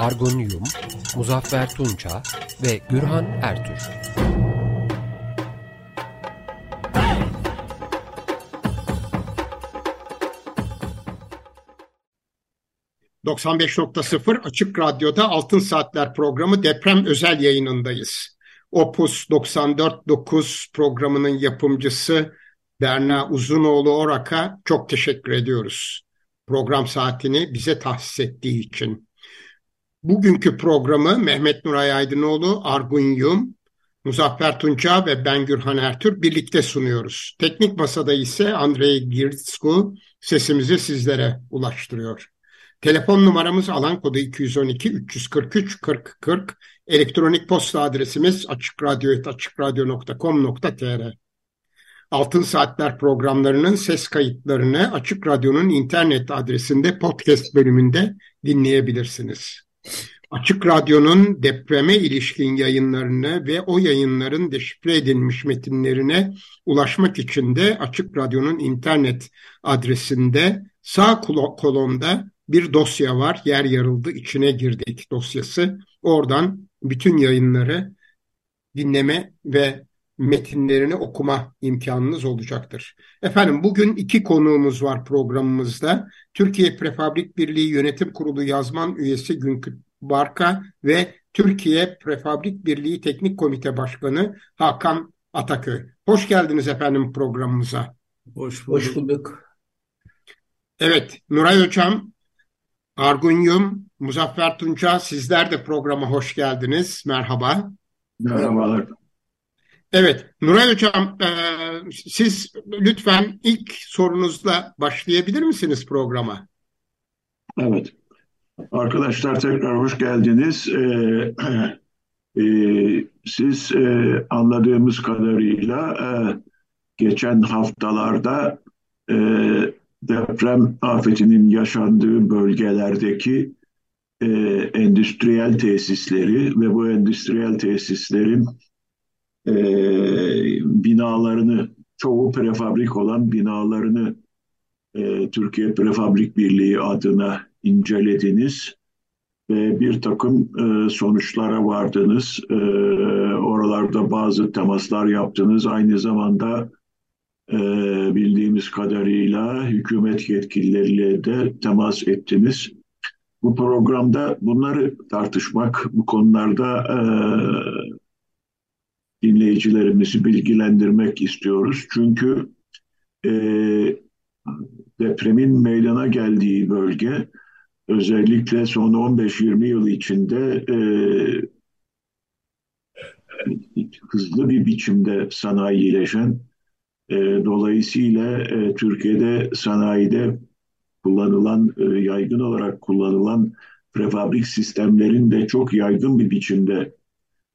Argun Yum, Muzaffer Tunça ve Gürhan Ertür. ...95.0 Açık Radyo'da Altın Saatler programı deprem özel yayınındayız. Opus 94.9 programının yapımcısı Berna Uzunoğlu Orak'a çok teşekkür ediyoruz. Program saatini bize tahsis ettiği için. Bugünkü programı Mehmet Nuray Aydınoğlu, Argun Yum, Muzaffer Tunca ve ben Gürhan Ertür birlikte sunuyoruz. Teknik masada ise Andrei Girtsku sesimizi sizlere ulaştırıyor. Telefon numaramız alan kodu 212 343 40 40. Elektronik posta adresimiz açıkradyo.com.tr Altın Saatler programlarının ses kayıtlarını Açık Radyo'nun internet adresinde podcast bölümünde dinleyebilirsiniz. Açık Radyo'nun depreme ilişkin yayınlarını ve o yayınların deşifre edilmiş metinlerine ulaşmak için de Açık Radyo'nun internet adresinde sağ kolonda bir dosya var. Yer yarıldı içine girdik dosyası. Oradan bütün yayınları dinleme ve metinlerini okuma imkanınız olacaktır. Efendim bugün iki konuğumuz var programımızda. Türkiye Prefabrik Birliği Yönetim Kurulu yazman üyesi Günkü Barka ve Türkiye Prefabrik Birliği Teknik Komite Başkanı Hakan Ataköy. Hoş geldiniz efendim programımıza. Hoş bulduk. Hoş bulduk. Evet, Nuray Hocam, Argunyum, Muzaffer Tunca sizler de programa hoş geldiniz. Merhaba. Merhabalar. Evet, Nuray Hocam e, siz lütfen ilk sorunuzla başlayabilir misiniz programa? Evet. Arkadaşlar tekrar hoş geldiniz. Ee, e, siz e, anladığımız kadarıyla e, geçen haftalarda e, deprem afetinin yaşandığı bölgelerdeki e, endüstriyel tesisleri ve bu endüstriyel tesislerin e, binalarını, çoğu prefabrik olan binalarını e, Türkiye Prefabrik Birliği adına incelediniz ve bir takım e, sonuçlara vardınız. E, oralarda bazı temaslar yaptınız. Aynı zamanda e, bildiğimiz kadarıyla hükümet yetkilileriyle de temas ettiniz. Bu programda bunları tartışmak, bu konularda e, dinleyicilerimizi bilgilendirmek istiyoruz. Çünkü e, depremin meydana geldiği bölge özellikle son 15-20 yıl içinde e, hızlı bir biçimde sanayileşen, e, dolayısıyla e, Türkiye'de sanayide kullanılan, e, yaygın olarak kullanılan prefabrik sistemlerin de çok yaygın bir biçimde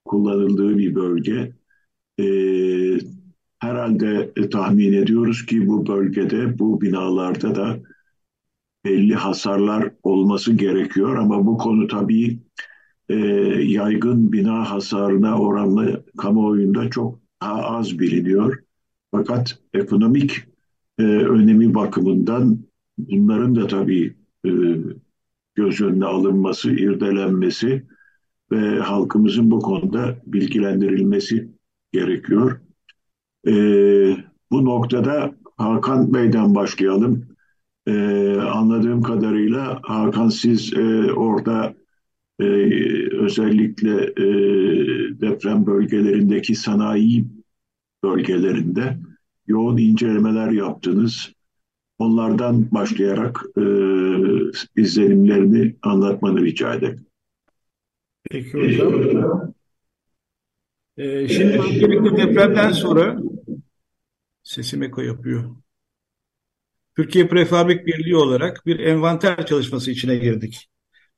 kullanıldığı bir bölge. E, herhalde tahmin ediyoruz ki bu bölgede, bu binalarda da belli hasarlar olması gerekiyor ama bu konu tabii e, yaygın bina hasarına oranlı kamuoyunda çok daha az biliniyor. Fakat ekonomik e, önemi bakımından bunların da tabii e, göz önüne alınması, irdelenmesi ve halkımızın bu konuda bilgilendirilmesi gerekiyor. E, bu noktada Hakan Bey'den başlayalım. E, anladığım kadarıyla Hakan siz e, orada e, özellikle e, deprem bölgelerindeki sanayi bölgelerinde yoğun incelemeler yaptınız. Onlardan başlayarak e, izlenimlerini anlatmanı rica ederim. Peki hocam. Ee, şimdi öncelikle depremden sonra sesim eko yapıyor. Türkiye Prefabrik Birliği olarak bir envanter çalışması içine girdik.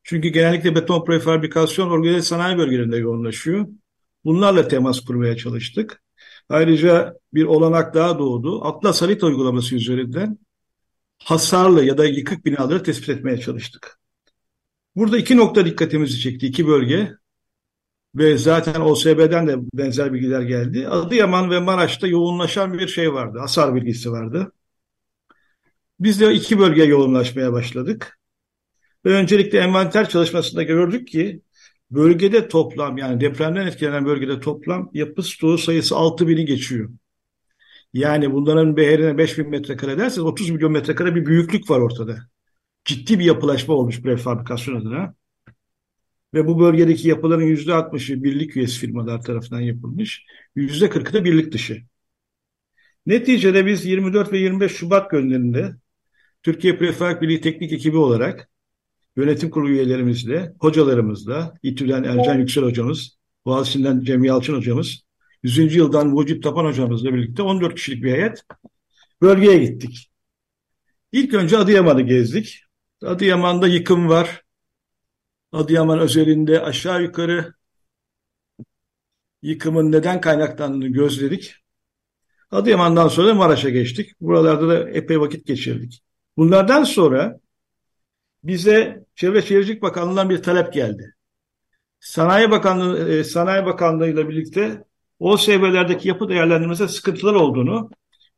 Çünkü genellikle beton prefabrikasyon organize sanayi bölgelerinde yoğunlaşıyor. Bunlarla temas kurmaya çalıştık. Ayrıca bir olanak daha doğdu. Atlas harita uygulaması üzerinden hasarlı ya da yıkık binaları tespit etmeye çalıştık. Burada iki nokta dikkatimizi çekti, iki bölge. Ve zaten OSB'den de benzer bilgiler geldi. Adıyaman ve Maraş'ta yoğunlaşan bir şey vardı, hasar bilgisi vardı. Biz de iki bölgeye yoğunlaşmaya başladık. Ve öncelikle envanter çalışmasında gördük ki bölgede toplam yani depremden etkilenen bölgede toplam yapı stoğu sayısı 6000'i geçiyor. Yani bunların beherine 5000 metrekare derseniz 30 milyon metrekare bir büyüklük var ortada. Ciddi bir yapılaşma olmuş prefabrikasyon adına. Ve bu bölgedeki yapıların %60'ı birlik üyesi firmalar tarafından yapılmış. %40'ı da birlik dışı. Neticede biz 24 ve 25 Şubat günlerinde Türkiye Prefabrik Birliği Teknik Ekibi olarak yönetim kurulu üyelerimizle, hocalarımızla, İTÜ'den Ercan Yüksel hocamız, Boğaziçi'nden Cem Yalçın hocamız, 100. yıldan Mucit Tapan hocamızla birlikte 14 kişilik bir heyet bölgeye gittik. İlk önce Adıyaman'ı gezdik. Adıyaman'da yıkım var. Adıyaman özelinde aşağı yukarı yıkımın neden kaynaklandığını gözledik. Adıyaman'dan sonra Maraş'a geçtik. Buralarda da epey vakit geçirdik. Bunlardan sonra bize Çevre Şehircilik Bakanlığı'ndan bir talep geldi. Sanayi Bakanlığı e, Sanayi Bakanlığı ile birlikte o seviyelerdeki yapı değerlendirmesinde sıkıntılar olduğunu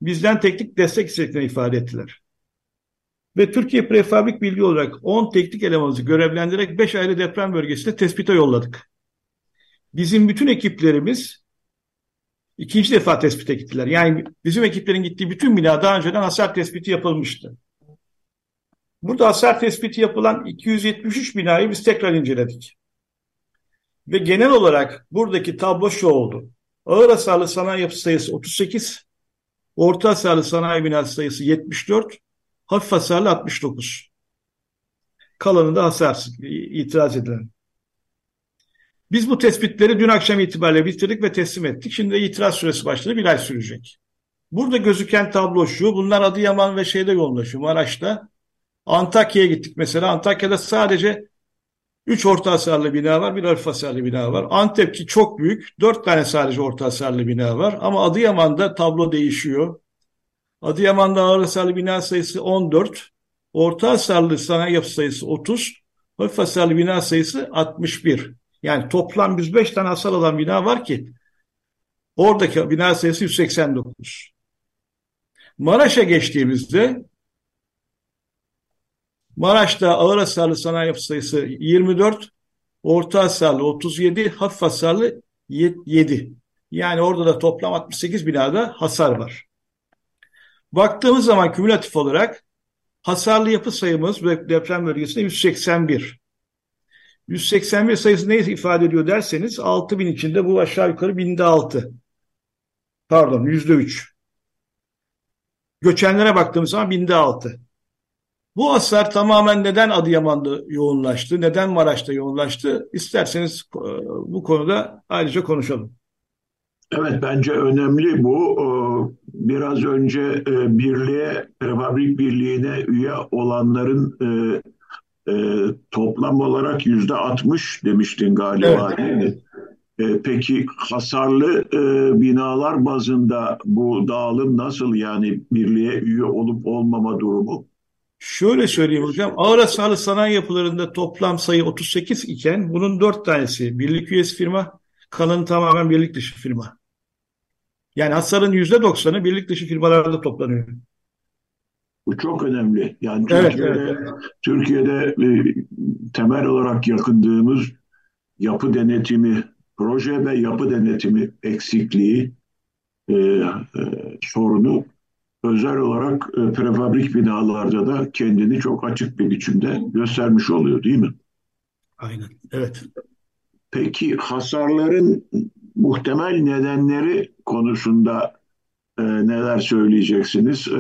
bizden teknik destek istediklerini ifade ettiler. Ve Türkiye Prefabrik Bilgi olarak 10 teknik elemanımızı görevlendirerek 5 ayrı deprem bölgesinde tespite yolladık. Bizim bütün ekiplerimiz ikinci defa tespite gittiler. Yani bizim ekiplerin gittiği bütün bina daha önceden hasar tespiti yapılmıştı. Burada hasar tespiti yapılan 273 binayı biz tekrar inceledik. Ve genel olarak buradaki tablo şu oldu. Ağır hasarlı sanayi yapı sayısı 38, orta hasarlı sanayi binası sayısı 74, hafif hasarlı 69. Kalanı da hasarsız, itiraz edilen. Biz bu tespitleri dün akşam itibariyle bitirdik ve teslim ettik. Şimdi itiraz süresi başladı, bir ay sürecek. Burada gözüken tablo şu, bunlar Adıyaman ve şeyde yoğunlaşıyor, Maraş'ta. Antakya'ya gittik mesela. Antakya'da sadece 3 orta hasarlı bina var, bir hafif hasarlı bina var. Antep ki çok büyük, 4 tane sadece orta hasarlı bina var. Ama Adıyaman'da tablo değişiyor. Adıyaman'da ağır hasarlı bina sayısı 14, orta hasarlı sanayi yapı sayısı 30, hafif hasarlı bina sayısı 61. Yani toplam 105 tane hasar alan bina var ki oradaki bina sayısı 189. Maraş'a geçtiğimizde Maraş'ta ağır hasarlı sanayi yapı sayısı 24, orta hasarlı 37, hafif hasarlı 7. Yani orada da toplam 68 binada hasar var. Baktığımız zaman kümülatif olarak hasarlı yapı sayımız deprem bölgesinde 181. 181 sayısı ne ifade ediyor derseniz 6000 içinde bu aşağı yukarı binde 6. Pardon yüzde 3. Göçenlere baktığımız zaman binde 6. Bu hasar tamamen neden Adıyaman'da yoğunlaştı, neden Maraş'ta yoğunlaştı? İsterseniz e, bu konuda ayrıca konuşalım. Evet bence önemli bu. E, biraz önce e, birliğe, Prefabrik Birliği'ne üye olanların toplam olarak yüzde 60 demiştin galiba evet. Peki hasarlı binalar bazında bu dağılım nasıl yani birliğe üye olup olmama durumu? Şöyle söyleyeyim hocam. Ağır hasarlı sanayi yapılarında toplam sayı 38 iken bunun 4 tanesi birlik üyesi firma, kalanı tamamen birlik dışı firma. Yani hasarın %90'ı birlik dışı firmalarda toplanıyor. Bu çok önemli. Yani Türkiye'de, evet, evet. Türkiye'de e, temel olarak yakındığımız yapı denetimi, proje ve yapı denetimi eksikliği e, e, sorunu özel olarak e, prefabrik binalarda da kendini çok açık bir biçimde göstermiş oluyor değil mi? Aynen, evet. Peki hasarların muhtemel nedenleri konusunda e, neler söyleyeceksiniz? E,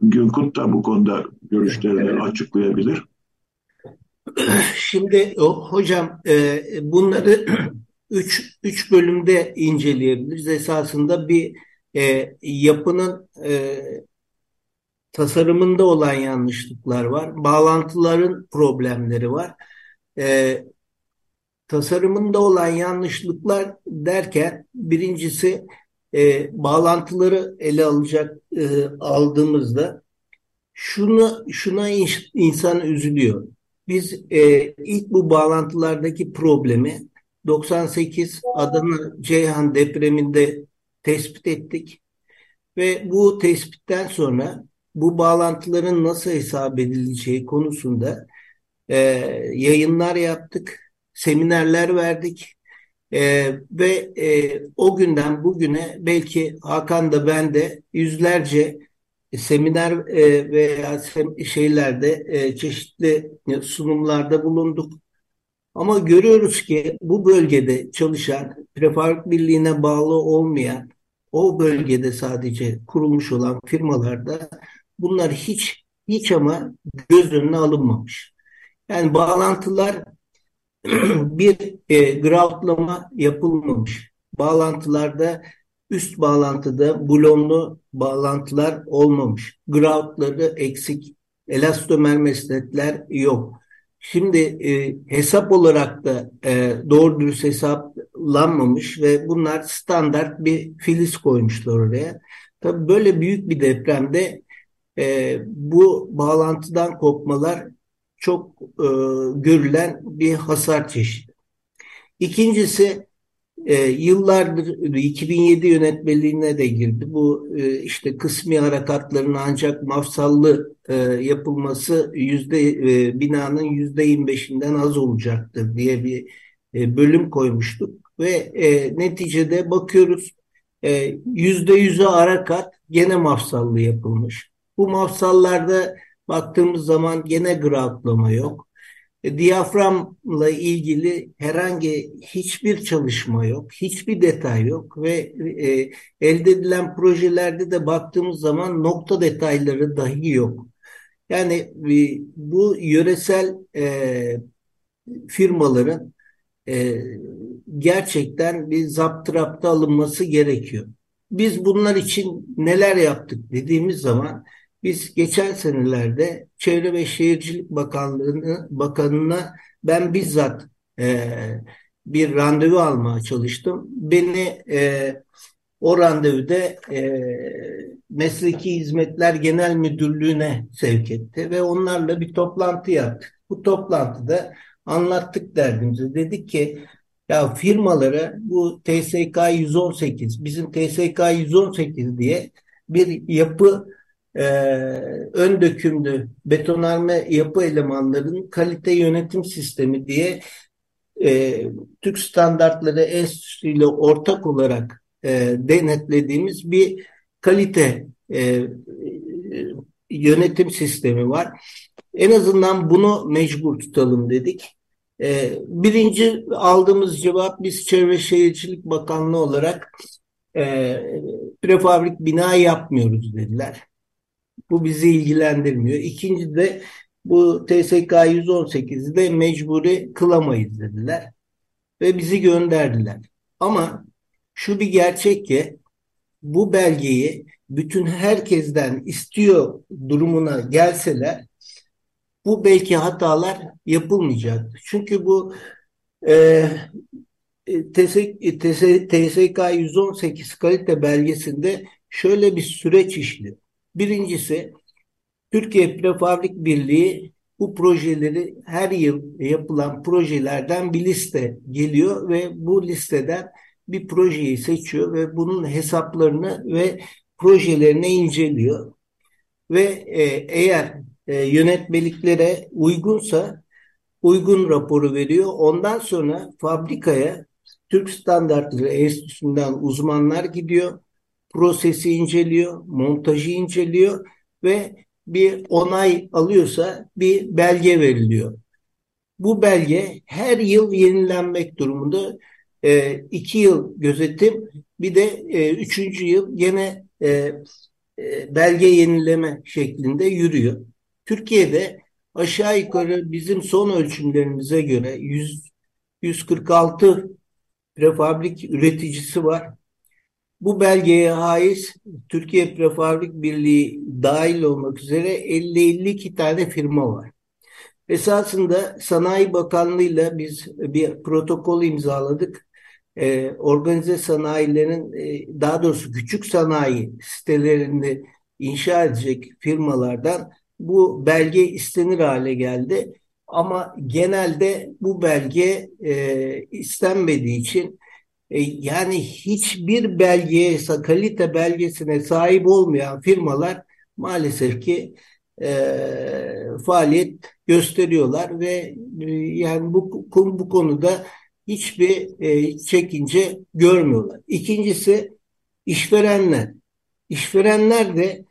Günkut da bu konuda görüşlerini evet. açıklayabilir. Şimdi hocam e, bunları üç, üç bölümde inceleyebiliriz. Esasında bir e, yapının e, tasarımında olan yanlışlıklar var. Bağlantıların problemleri var. e, tasarımında olan yanlışlıklar derken birincisi e, bağlantıları ele alacak e, aldığımızda şunu şuna insan üzülüyor. Biz e, ilk bu bağlantılardaki problemi 98 Adana Ceyhan depreminde tespit ettik ve bu tespitten sonra bu bağlantıların nasıl hesap edileceği konusunda e, yayınlar yaptık, seminerler verdik e, ve e, o günden bugüne belki Hakan da ben de yüzlerce seminer e, veya sem şeylerde e, çeşitli sunumlarda bulunduk. Ama görüyoruz ki bu bölgede çalışan, prefabrik birliğine bağlı olmayan, o bölgede sadece kurulmuş olan firmalarda bunlar hiç hiç ama göz önüne alınmamış. Yani bağlantılar bir e, gravtlama yapılmamış. Bağlantılarda üst bağlantıda bulonlu bağlantılar olmamış. Groutları eksik. Elastomer mesnetler yok. Şimdi e, hesap olarak da e, doğru dürüst hesaplanmamış ve bunlar standart bir filiz koymuşlar oraya. Tabii böyle büyük bir depremde e, bu bağlantıdan kopmalar çok e, görülen bir hasar çeşidi. İkincisi e, yıllardır 2007 yönetmeliğine de girdi. Bu e, işte kısmi harekatların ancak mafsallı e, yapılması yüzde e, binanın yüzde 25'inden az olacaktır diye bir e, bölüm koymuştuk ve e, neticede bakıyoruz e, yüzde yüze harekat gene mafsallı yapılmış. Bu mafsallarda baktığımız zaman gene gravtlama yok. E, diyaframla ilgili herhangi hiçbir çalışma yok, hiçbir detay yok ve e, elde edilen projelerde de baktığımız zaman nokta detayları dahi yok. Yani e, bu yöresel e, firmaların e, gerçekten bir zaptırapta alınması gerekiyor. Biz bunlar için neler yaptık dediğimiz zaman biz geçen senelerde Çevre ve Şehircilik Bakanlığı'nı bakanına ben bizzat e, bir randevu almaya çalıştım. Beni e, o randevuda e, Mesleki Hizmetler Genel Müdürlüğü'ne sevk etti ve onlarla bir toplantı yaptık. Bu toplantıda anlattık derdimizi. Dedik ki ya firmalara bu TSK 118, bizim TSK 118 diye bir yapı e, ön dökümlü betonarme yapı elemanlarının kalite yönetim sistemi diye e, Türk Standartları Enstitüsü ile ortak olarak e, denetlediğimiz bir kalite e, yönetim sistemi var. En azından bunu mecbur tutalım dedik. E, birinci aldığımız cevap biz Çevre Şehircilik Bakanlığı olarak e, prefabrik bina yapmıyoruz dediler. Bu bizi ilgilendirmiyor. İkinci de bu TSK 118'i de mecburi kılamayız dediler. Ve bizi gönderdiler. Ama şu bir gerçek ki bu belgeyi bütün herkesten istiyor durumuna gelseler bu belki hatalar yapılmayacak. Çünkü bu e, TSK, TSK 118 kalite belgesinde şöyle bir süreç işliyor. Birincisi Türkiye Prefabrik Birliği bu projeleri her yıl yapılan projelerden bir liste geliyor ve bu listeden bir projeyi seçiyor ve bunun hesaplarını ve projelerini inceliyor. Ve e, eğer e, yönetmeliklere uygunsa uygun raporu veriyor. Ondan sonra fabrikaya Türk Standartları Enstitüsü'nden uzmanlar gidiyor prosesi inceliyor, montajı inceliyor ve bir onay alıyorsa bir belge veriliyor. Bu belge her yıl yenilenmek durumunda. E, iki yıl gözetim bir de e, üçüncü yıl yine e, e, belge yenileme şeklinde yürüyor. Türkiye'de aşağı yukarı bizim son ölçümlerimize göre 100, 146 prefabrik üreticisi var. Bu belgeye haiz Türkiye Prefabrik Birliği dahil olmak üzere 50-52 tane firma var. Esasında Sanayi Bakanlığı'yla biz bir protokol imzaladık. Ee, organize sanayilerin, e, daha doğrusu küçük sanayi sitelerini inşa edecek firmalardan bu belge istenir hale geldi. Ama genelde bu belge e, istenmediği için yani hiçbir belgeye, kalite belgesine sahip olmayan firmalar maalesef ki e, faaliyet gösteriyorlar ve e, yani bu, bu konuda hiçbir e, çekince görmüyorlar. İkincisi işverenler. İşverenler de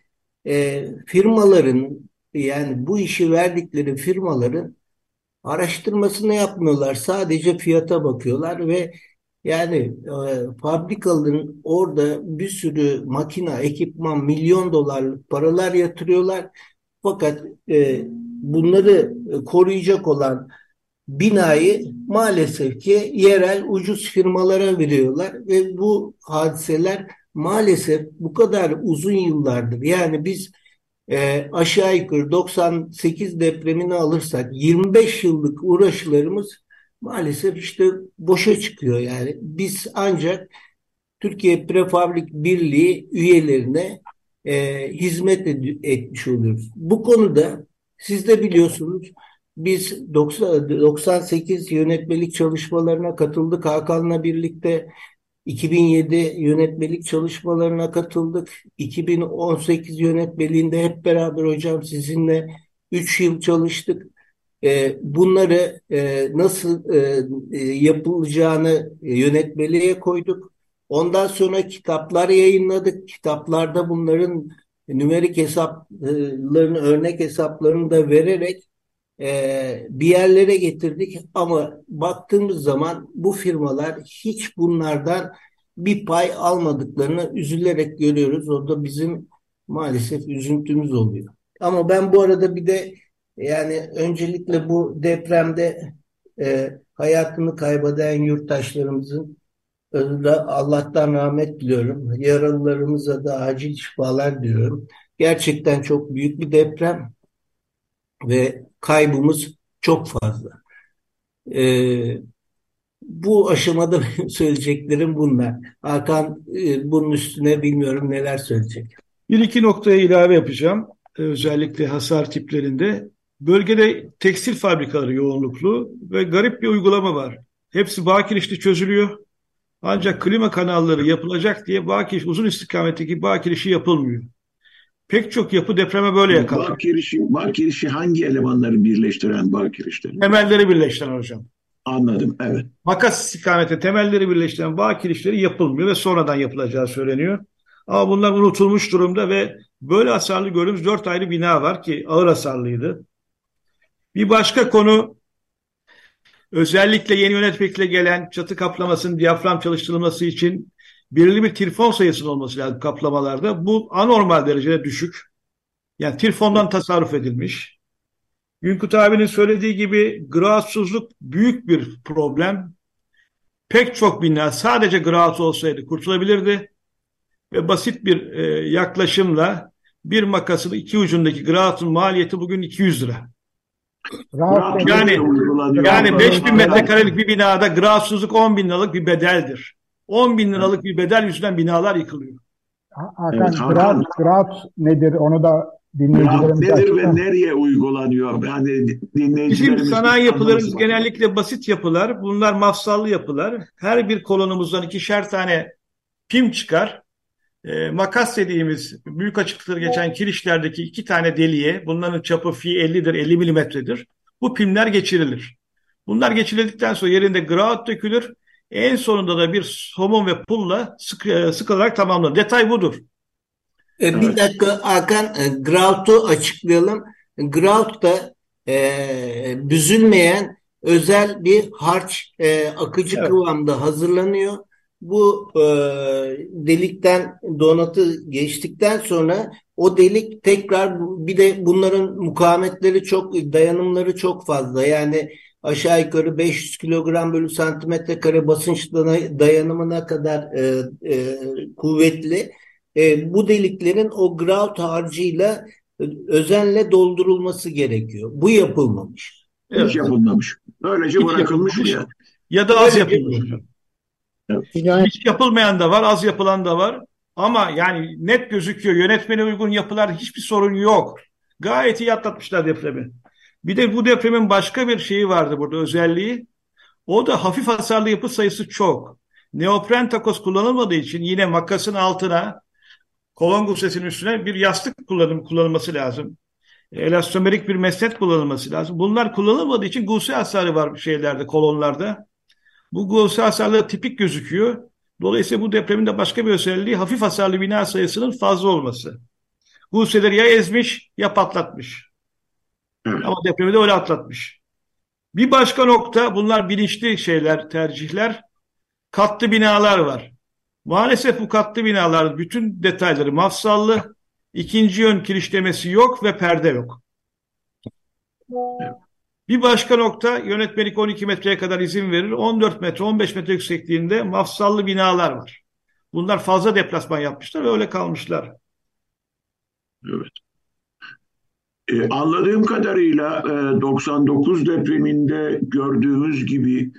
e, firmaların yani bu işi verdikleri firmaların araştırmasını yapmıyorlar. Sadece fiyata bakıyorlar ve yani e, fabrikaların orada bir sürü makina, ekipman, milyon dolarlık paralar yatırıyorlar. Fakat e, bunları koruyacak olan binayı maalesef ki yerel ucuz firmalara veriyorlar ve bu hadiseler maalesef bu kadar uzun yıllardır yani biz e, aşağı yukarı 98 depremini alırsak 25 yıllık uğraşlarımız maalesef işte boşa çıkıyor yani. Biz ancak Türkiye Prefabrik Birliği üyelerine e, hizmet ed- etmiş oluyoruz. Bu konuda siz de biliyorsunuz biz 90, 98 yönetmelik çalışmalarına katıldık. Hakan'la birlikte 2007 yönetmelik çalışmalarına katıldık. 2018 yönetmeliğinde hep beraber hocam sizinle 3 yıl çalıştık. E, bunları e, nasıl e, e yapılacağını yönetmeliğe koyduk. Ondan sonra kitaplar yayınladık. Kitaplarda bunların nümerik hesaplarını, örnek hesaplarını da vererek bir yerlere getirdik. Ama baktığımız zaman bu firmalar hiç bunlardan bir pay almadıklarını üzülerek görüyoruz. O da bizim maalesef üzüntümüz oluyor. Ama ben bu arada bir de yani öncelikle bu depremde e, hayatını kaybeden yurttaşlarımızın önünde Allah'tan rahmet diliyorum. Yaralılarımıza da acil şifalar diliyorum. Gerçekten çok büyük bir deprem ve kaybımız çok fazla. Ee, bu aşamada söyleyeceklerim bunlar. Hakan e, bunun üstüne bilmiyorum neler söyleyecek. Bir iki noktaya ilave yapacağım. Özellikle hasar tiplerinde. Bölgede tekstil fabrikaları yoğunluklu ve garip bir uygulama var. Hepsi Bakiriş'te çözülüyor. Ancak klima kanalları yapılacak diye Bakiriş, uzun istikametteki Bakiriş'i yapılmıyor. Pek çok yapı depreme böyle yakalanıyor. Bakiriş'i, Bakiriş'i hangi elemanları birleştiren Bakiriş'leri? Temelleri birleştiren hocam. Anladım, evet. Makas istikamete temelleri birleştiren Bakiriş'leri yapılmıyor ve sonradan yapılacağı söyleniyor. Ama bunlar unutulmuş durumda ve böyle hasarlı gördüğümüz dört ayrı bina var ki ağır hasarlıydı. Bir başka konu özellikle yeni yönetmekle gelen çatı kaplamasının diyafram çalıştırılması için belirli bir trifon sayısının olması lazım kaplamalarda. Bu anormal derecede düşük. Yani trifondan tasarruf edilmiş. Günkut abinin söylediği gibi graatsuzluk büyük bir problem. Pek çok bina sadece graat olsaydı kurtulabilirdi. Ve basit bir e, yaklaşımla bir makasın iki ucundaki graatın maliyeti bugün 200 lira. Rahat yani yani 5000 metrekarelik bir binada gratsuzluk 10 bin liralık bir bedeldir. 10 bin liralık bir bedel yüzünden binalar yıkılıyor. Hakan, evet, Hakan. Grat, nedir onu da dinleyicilerimiz nedir açıklar. ve nereye uygulanıyor? Yani dinleyicilerimiz Bizim sanayi yapılarımız genellikle basit yapılar. Bunlar mafsallı yapılar. Her bir kolonumuzdan ikişer tane pim çıkar. E, makas dediğimiz büyük açıklıkları geçen kirişlerdeki iki tane deliğe bunların çapı fi 50'dir 50 milimetredir. Bu pimler geçirilir. Bunlar geçirildikten sonra yerinde grout dökülür. En sonunda da bir somon ve pulla sık, e, sıkılarak tamamlanır. Detay budur. E, bir evet. dakika Hakan, e, grout'u açıklayalım. Grout da e, büzülmeyen özel bir harç e, akıcı evet. kıvamda hazırlanıyor bu e, delikten donatı geçtikten sonra o delik tekrar bir de bunların mukavemetleri çok dayanımları çok fazla. Yani aşağı yukarı 500 kilogram bölü santimetre kare basınç dayanımına kadar e, e, kuvvetli. E, bu deliklerin o grout harcıyla özenle doldurulması gerekiyor. Bu yapılmamış. Hiç yapılmamış. Öylece Hiç bırakılmış ya? Ya da az yapılmış. Yani Hiç yapılmayan da var, az yapılan da var. Ama yani net gözüküyor. Yönetmene uygun yapılar hiçbir sorun yok. Gayet iyi atlatmışlar depremi. Bir de bu depremin başka bir şeyi vardı burada özelliği. O da hafif hasarlı yapı sayısı çok. Neopren takoz kullanılmadığı için yine makasın altına kolon gusesinin üstüne bir yastık kullanım, kullanılması lazım. Elastomerik bir mesnet kullanılması lazım. Bunlar kullanılmadığı için guse hasarı var şeylerde, kolonlarda. Bu guse hasarları tipik gözüküyor. Dolayısıyla bu depremin de başka bir özelliği hafif hasarlı bina sayısının fazla olması. Guseleri ya ezmiş ya patlatmış. Evet. Ama depremi de öyle atlatmış. Bir başka nokta bunlar bilinçli şeyler, tercihler. Katlı binalar var. Maalesef bu katlı binaların bütün detayları mafsallı. ikinci yön kirişlemesi yok ve perde yok. Bir başka nokta yönetmelik 12 metreye kadar izin verir. 14 metre, 15 metre yüksekliğinde mafsallı binalar var. Bunlar fazla deplasman yapmışlar ve öyle kalmışlar. Evet. Ee, anladığım kadarıyla e, 99 depreminde gördüğümüz gibi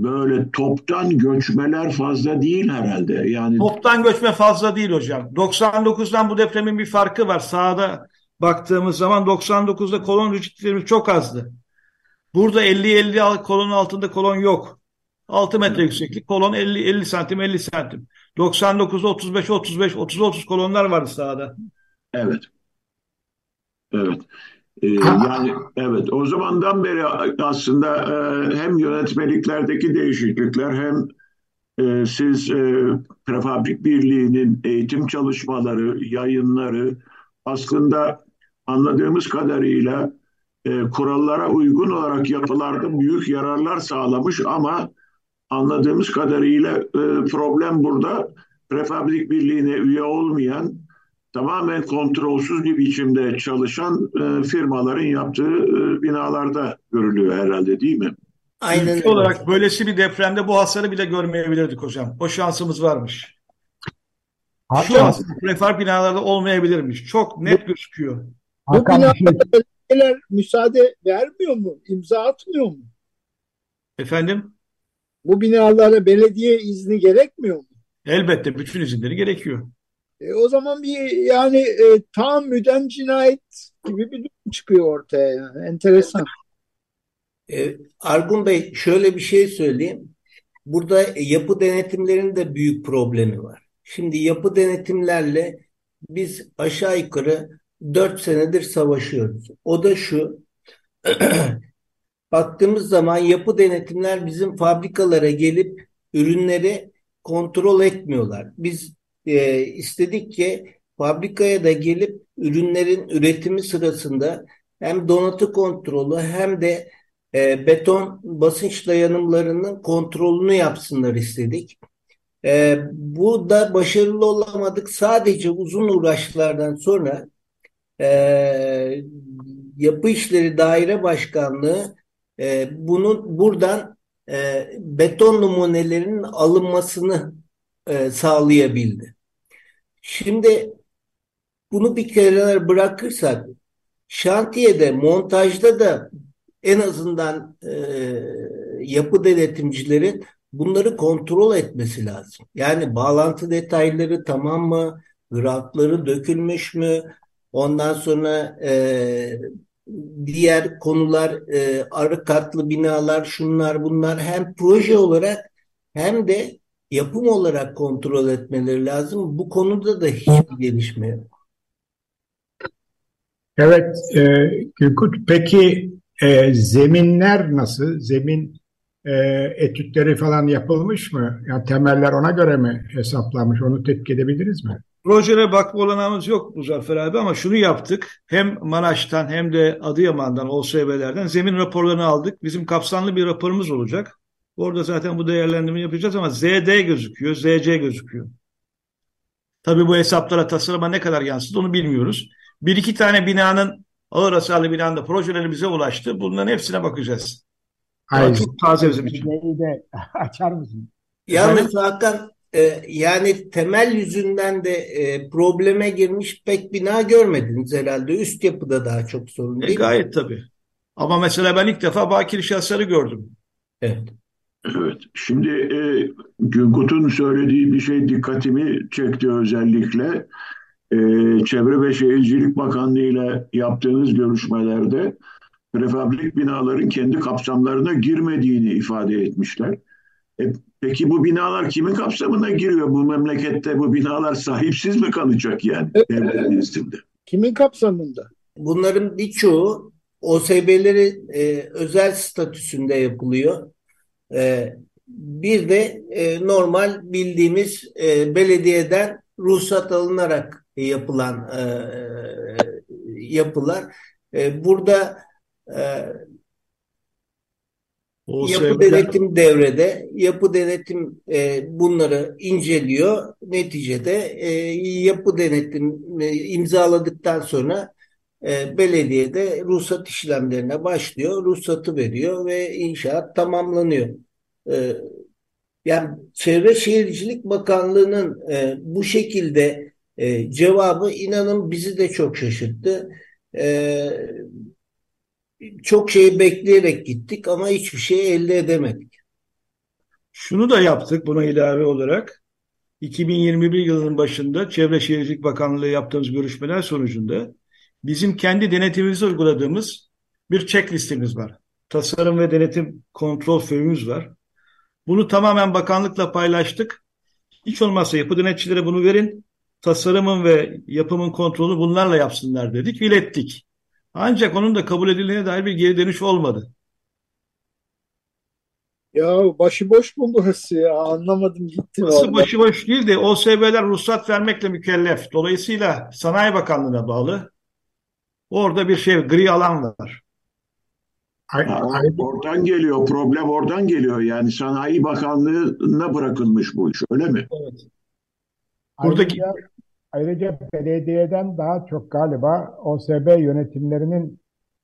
böyle toptan göçmeler fazla değil herhalde. Yani Toptan göçme fazla değil hocam. 99'dan bu depremin bir farkı var. Sağda baktığımız zaman 99'da kolon rigidliklerimiz çok azdı. Burada 50-50 kolonun altında kolon yok. 6 metre yükseklik kolon 50 50 santim 50 santim. 99'da 35 35 30 30 kolonlar vardı sahada. evet. Evet. Ee, yani evet o zamandan beri aslında e, hem yönetmeliklerdeki değişiklikler hem e, siz e, Prefabrik Birliği'nin eğitim çalışmaları, yayınları aslında anladığımız kadarıyla e, kurallara uygun olarak yapılarda büyük yararlar sağlamış ama anladığımız kadarıyla e, problem burada Prefabrik Birliği'ne üye olmayan tamamen kontrolsüz bir biçimde çalışan e, firmaların yaptığı e, binalarda görülüyor herhalde değil mi? Aynen Ülke öyle. olarak böylesi bir depremde bu hasarı bile görmeyebilirdik hocam. O şansımız varmış. Şu Hakan, an prefab binalarda olmayabilirmiş. Çok net gözüküyor. Bu Hakan belediyeler müsaade vermiyor mu? İmza atmıyor mu? Efendim? Bu binalara belediye izni gerekmiyor mu? Elbette bütün izinleri gerekiyor. E, o zaman bir yani e, tahammüden cinayet gibi bir durum çıkıyor ortaya yani. Enteresan. E, Argun Bey şöyle bir şey söyleyeyim. Burada yapı denetimlerinin de büyük problemi var. Şimdi yapı denetimlerle biz aşağı yukarı 4 senedir savaşıyoruz. O da şu. Baktığımız zaman yapı denetimler bizim fabrikalara gelip ürünleri kontrol etmiyorlar. Biz e, istedik ki fabrikaya da gelip ürünlerin üretimi sırasında hem donatı kontrolü hem de e, beton basınç dayanımlarının kontrolünü yapsınlar istedik. E, bu da başarılı olamadık. Sadece uzun uğraşlardan sonra e, Yapı İşleri Daire Başkanlığı e, bunun buradan e, beton numunelerinin alınmasını e, sağlayabildi. Şimdi bunu bir kenara bırakırsak şantiyede, montajda da en azından e, yapı denetimcilerin bunları kontrol etmesi lazım. Yani bağlantı detayları tamam mı? Grafları dökülmüş mü? Ondan sonra e, diğer konular e, arı katlı binalar şunlar bunlar hem proje olarak hem de yapım olarak kontrol etmeleri lazım. Bu konuda da hiçbir gelişme yok. evet e, Gülkut, peki e, zeminler nasıl? Zemin e, etütleri falan yapılmış mı? Yani temeller ona göre mi hesaplanmış? Onu tetkik edebiliriz mi? Projelere bakma olanağımız yok Muzaffer abi ama şunu yaptık. Hem Maraş'tan hem de Adıyaman'dan, OSB'lerden zemin raporlarını aldık. Bizim kapsamlı bir raporumuz olacak. Orada zaten bu değerlendirmeyi yapacağız ama ZD gözüküyor, ZC gözüküyor. Tabii bu hesaplara, tasarıma ne kadar yansıdı onu bilmiyoruz. Bir iki tane binanın, ağır hasarlı binanın da projeleri bize ulaştı. Bunların hepsine bakacağız. Hayır. çok taze bizim için. De açar mısın? Yalnız Hakan e, yani temel yüzünden de e, probleme girmiş pek bina görmediniz herhalde. Üst yapıda daha çok sorun E, değil mi? gayet tabii. Ama mesela ben ilk defa bakir şahsları gördüm. Evet. Evet. Şimdi e, Günkut'un söylediği bir şey dikkatimi çekti özellikle. E, Çevre ve Şehircilik Bakanlığı ile yaptığınız görüşmelerde prefabrik binaların kendi kapsamlarına girmediğini ifade etmişler. E, peki bu binalar kimin kapsamına giriyor? Bu memlekette bu binalar sahipsiz mi kalacak yani devlet nezdinde? Kimin kapsamında? Bunların birçoğu OSB'leri e, özel statüsünde yapılıyor. E, bir de e, normal bildiğimiz e, belediyeden ruhsat alınarak yapılan e, yapılar. E, burada e, yapı denetim devrede. Yapı denetim e, bunları inceliyor. Neticede e, yapı denetim e, imzaladıktan sonra e, belediyede ruhsat işlemlerine başlıyor. Ruhsatı veriyor ve inşaat tamamlanıyor. E, yani Çevre Şehircilik Bakanlığı'nın e, bu şekilde e, cevabı inanın bizi de çok şaşırttı. E, çok şey bekleyerek gittik ama hiçbir şey elde edemedik. Şunu da yaptık buna ilave olarak. 2021 yılının başında Çevre Şehircilik Bakanlığı yaptığımız görüşmeler sonucunda bizim kendi denetimimizi uyguladığımız bir checklistimiz var. Tasarım ve denetim kontrol föyümüz var. Bunu tamamen bakanlıkla paylaştık. Hiç olmazsa yapı denetçilere bunu verin. Tasarımın ve yapımın kontrolü bunlarla yapsınlar dedik, ilettik. Ancak onun da kabul edildiğine dair bir geri dönüş olmadı. Ya başıboş mu burası ya? Anlamadım gitti. Burası başıboş değil de OSB'ler ruhsat vermekle mükellef. Dolayısıyla Sanayi Bakanlığı'na bağlı. Orada bir şey gri alan var. Ha, oradan geliyor, problem oradan geliyor. Yani Sanayi Bakanlığı'na bırakılmış bu iş, öyle mi? Evet. Buradaki ayrıca, ayrıca belediyeden daha çok galiba OSB yönetimlerinin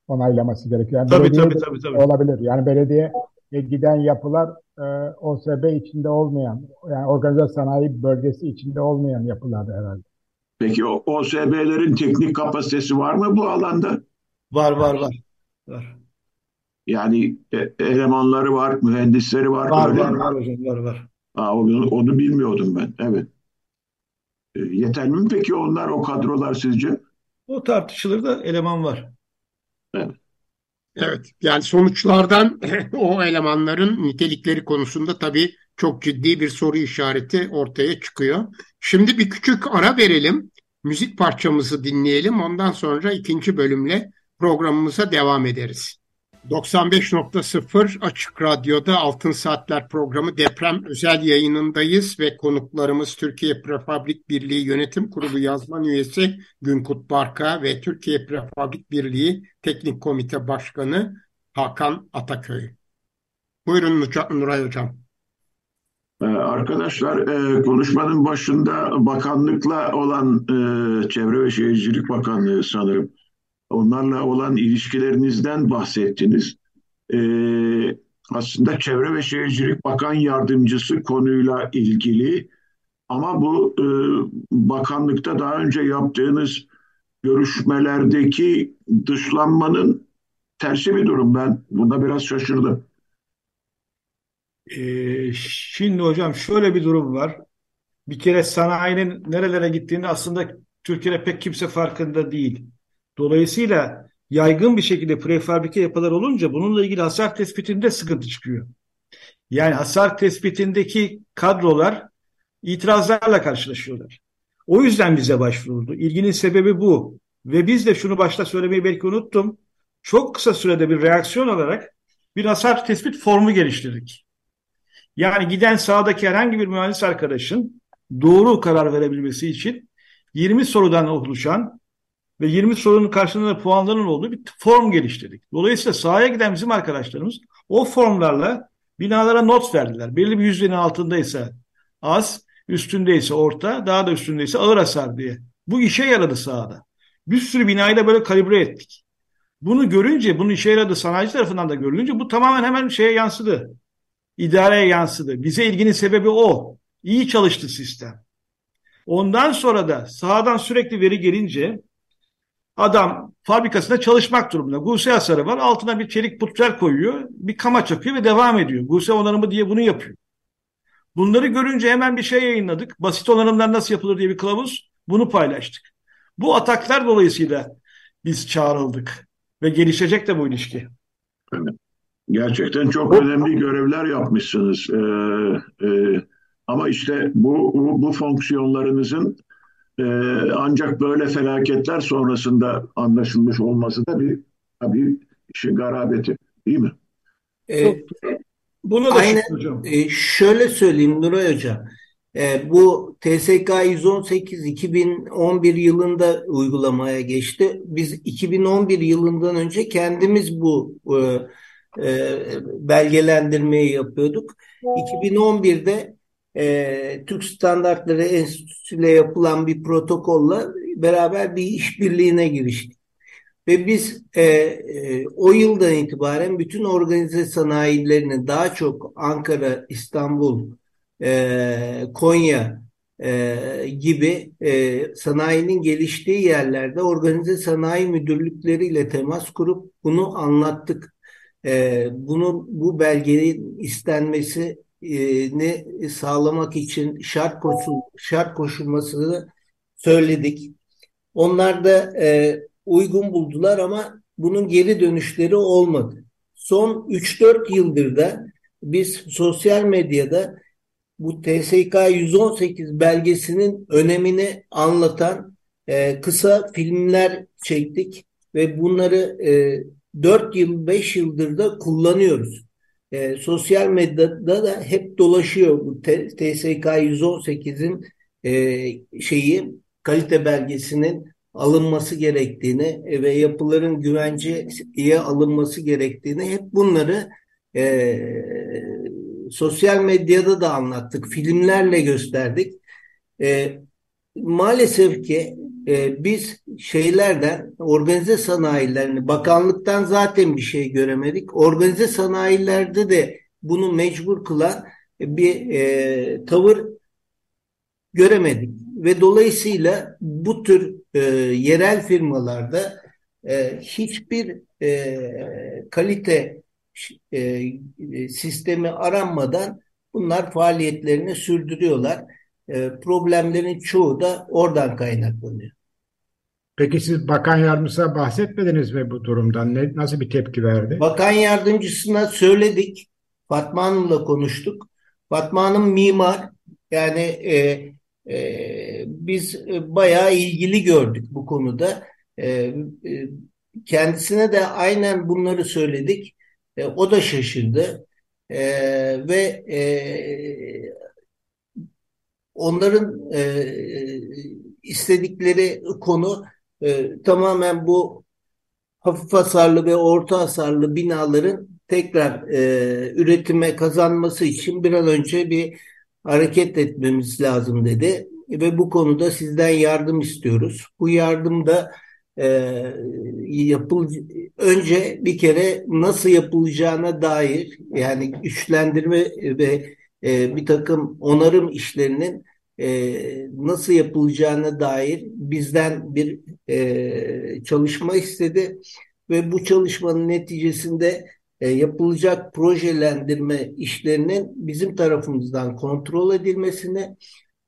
onaylaması gerekiyor. Yani tabii, tabii, tabii, tabii. Olabilir. Yani belediye giden yapılar e, OSB içinde olmayan, yani organize sanayi bölgesi içinde olmayan yapılar herhalde. Peki o OSB'lerin teknik kapasitesi var mı bu alanda? Var, var, var. var. Yani e, elemanları var, mühendisleri var. Var, öyle var, var hocam, var, var. Aa, onu, onu bilmiyordum ben, evet. E, yeterli mi peki onlar, o kadrolar sizce? O tartışılır da eleman var. Evet. Evet, yani sonuçlardan o elemanların nitelikleri konusunda tabii çok ciddi bir soru işareti ortaya çıkıyor. Şimdi bir küçük ara verelim, müzik parçamızı dinleyelim. Ondan sonra ikinci bölümle programımıza devam ederiz. 95.0 Açık Radyo'da Altın Saatler programı deprem özel yayınındayız ve konuklarımız Türkiye Prefabrik Birliği Yönetim Kurulu yazman üyesi Günkut Barka ve Türkiye Prefabrik Birliği Teknik Komite Başkanı Hakan Ataköy. Buyurun Nuray Hocam. Ee, arkadaşlar e, konuşmanın başında bakanlıkla olan e, Çevre ve Şehircilik Bakanlığı sanırım onlarla olan ilişkilerinizden bahsettiniz. Ee, aslında Çevre ve Şehircilik Bakan Yardımcısı konuyla ilgili ama bu e, bakanlıkta daha önce yaptığınız görüşmelerdeki dışlanmanın tersi bir durum. Ben buna biraz şaşırdım. Ee, şimdi hocam şöyle bir durum var. Bir kere sanayinin nerelere gittiğini aslında Türkiye'de pek kimse farkında değil. Dolayısıyla yaygın bir şekilde prefabrike yapılar olunca bununla ilgili hasar tespitinde sıkıntı çıkıyor. Yani hasar tespitindeki kadrolar itirazlarla karşılaşıyorlar. O yüzden bize başvuruldu. İlginin sebebi bu. Ve biz de şunu başta söylemeyi belki unuttum. Çok kısa sürede bir reaksiyon olarak bir hasar tespit formu geliştirdik. Yani giden sahadaki herhangi bir mühendis arkadaşın doğru karar verebilmesi için 20 sorudan oluşan ve 20 sorunun karşılığında puanların olduğu bir form geliştirdik. Dolayısıyla sahaya giden bizim arkadaşlarımız o formlarla binalara not verdiler. Belli bir yüzdenin altındaysa az, üstündeyse orta, daha da üstündeyse ağır hasar diye. Bu işe yaradı sahada. Bir sürü binayı da böyle kalibre ettik. Bunu görünce, bunu işe yaradı sanayici tarafından da görülünce bu tamamen hemen şeye yansıdı. İdareye yansıdı. Bize ilginin sebebi o. İyi çalıştı sistem. Ondan sonra da sahadan sürekli veri gelince Adam fabrikasında çalışmak durumunda. Guse hasarı var. Altına bir çelik putrer koyuyor. Bir kama çakıyor ve devam ediyor. Guse onarımı diye bunu yapıyor. Bunları görünce hemen bir şey yayınladık. Basit onarımlar nasıl yapılır diye bir kılavuz. Bunu paylaştık. Bu ataklar dolayısıyla biz çağrıldık. Ve gelişecek de bu ilişki. Gerçekten çok önemli görevler yapmışsınız. Ee, e, ama işte bu, bu, bu fonksiyonlarınızın e, ancak böyle felaketler sonrasında anlaşılmış olması da bir tabii işin garabeti değil mi? Ee, Bunu da Aynen, hocam. E, şöyle söyleyeyim Nuray Hocam. E, bu TSK 118 2011 yılında uygulamaya geçti. Biz 2011 yılından önce kendimiz bu e, e, belgelendirmeyi yapıyorduk. 2011'de e, Türk Standartları Enstitüsü ile yapılan bir protokolla beraber bir işbirliğine giriştik. Ve biz e, e, o yıldan itibaren bütün organize sanayilerini daha çok Ankara, İstanbul, e, Konya e, gibi e, sanayinin geliştiği yerlerde organize sanayi müdürlükleriyle temas kurup bunu anlattık. E, bunu bu belgenin istenmesini sağlamak için şart koşul şart koşulmasını söyledik. Onlar da e, uygun buldular ama bunun geri dönüşleri olmadı. Son 3-4 yıldır da biz sosyal medyada bu TSK 118 belgesinin önemini anlatan e, kısa filmler çektik ve bunları e, 4 yıl 5 yıldır da kullanıyoruz. E, sosyal medyada da hep dolaşıyor bu TSK 118'in e, şeyi kalite belgesinin alınması gerektiğini ve yapıların güvenceye alınması gerektiğini hep bunları e, sosyal medyada da anlattık, filmlerle gösterdik. E, maalesef ki e, biz şeylerden organize sanayilerini bakanlıktan zaten bir şey göremedik. Organize sanayilerde de bunu mecbur kılan bir e, tavır göremedik ve dolayısıyla bu tür e, yerel firmalarda e, hiçbir e, kalite e, sistemi aranmadan bunlar faaliyetlerini sürdürüyorlar. E, problemlerin çoğu da oradan kaynaklanıyor. Peki siz bakan yardımcısına bahsetmediniz mi bu durumdan? Ne, nasıl bir tepki verdi? Bakan yardımcısına söyledik. Fatma Hanım'la konuştuk. Fatma Hanım mimar. Yani e, e, biz bayağı ilgili gördük bu konuda. E, e, kendisine de aynen bunları söyledik. E, o da şaşırdı. E, ve e, onların e, istedikleri konu e, tamamen bu hafif hasarlı ve orta hasarlı binaların tekrar e, üretime kazanması için bir an önce bir hareket etmemiz lazım dedi ve bu konuda sizden yardım istiyoruz. Bu yardım da e, yapıl önce bir kere nasıl yapılacağına dair yani güçlendirme ve e, bir takım onarım işlerinin e, nasıl yapılacağına dair bizden bir e, çalışma istedi. Ve bu çalışmanın neticesinde e, yapılacak projelendirme işlerinin bizim tarafımızdan kontrol edilmesini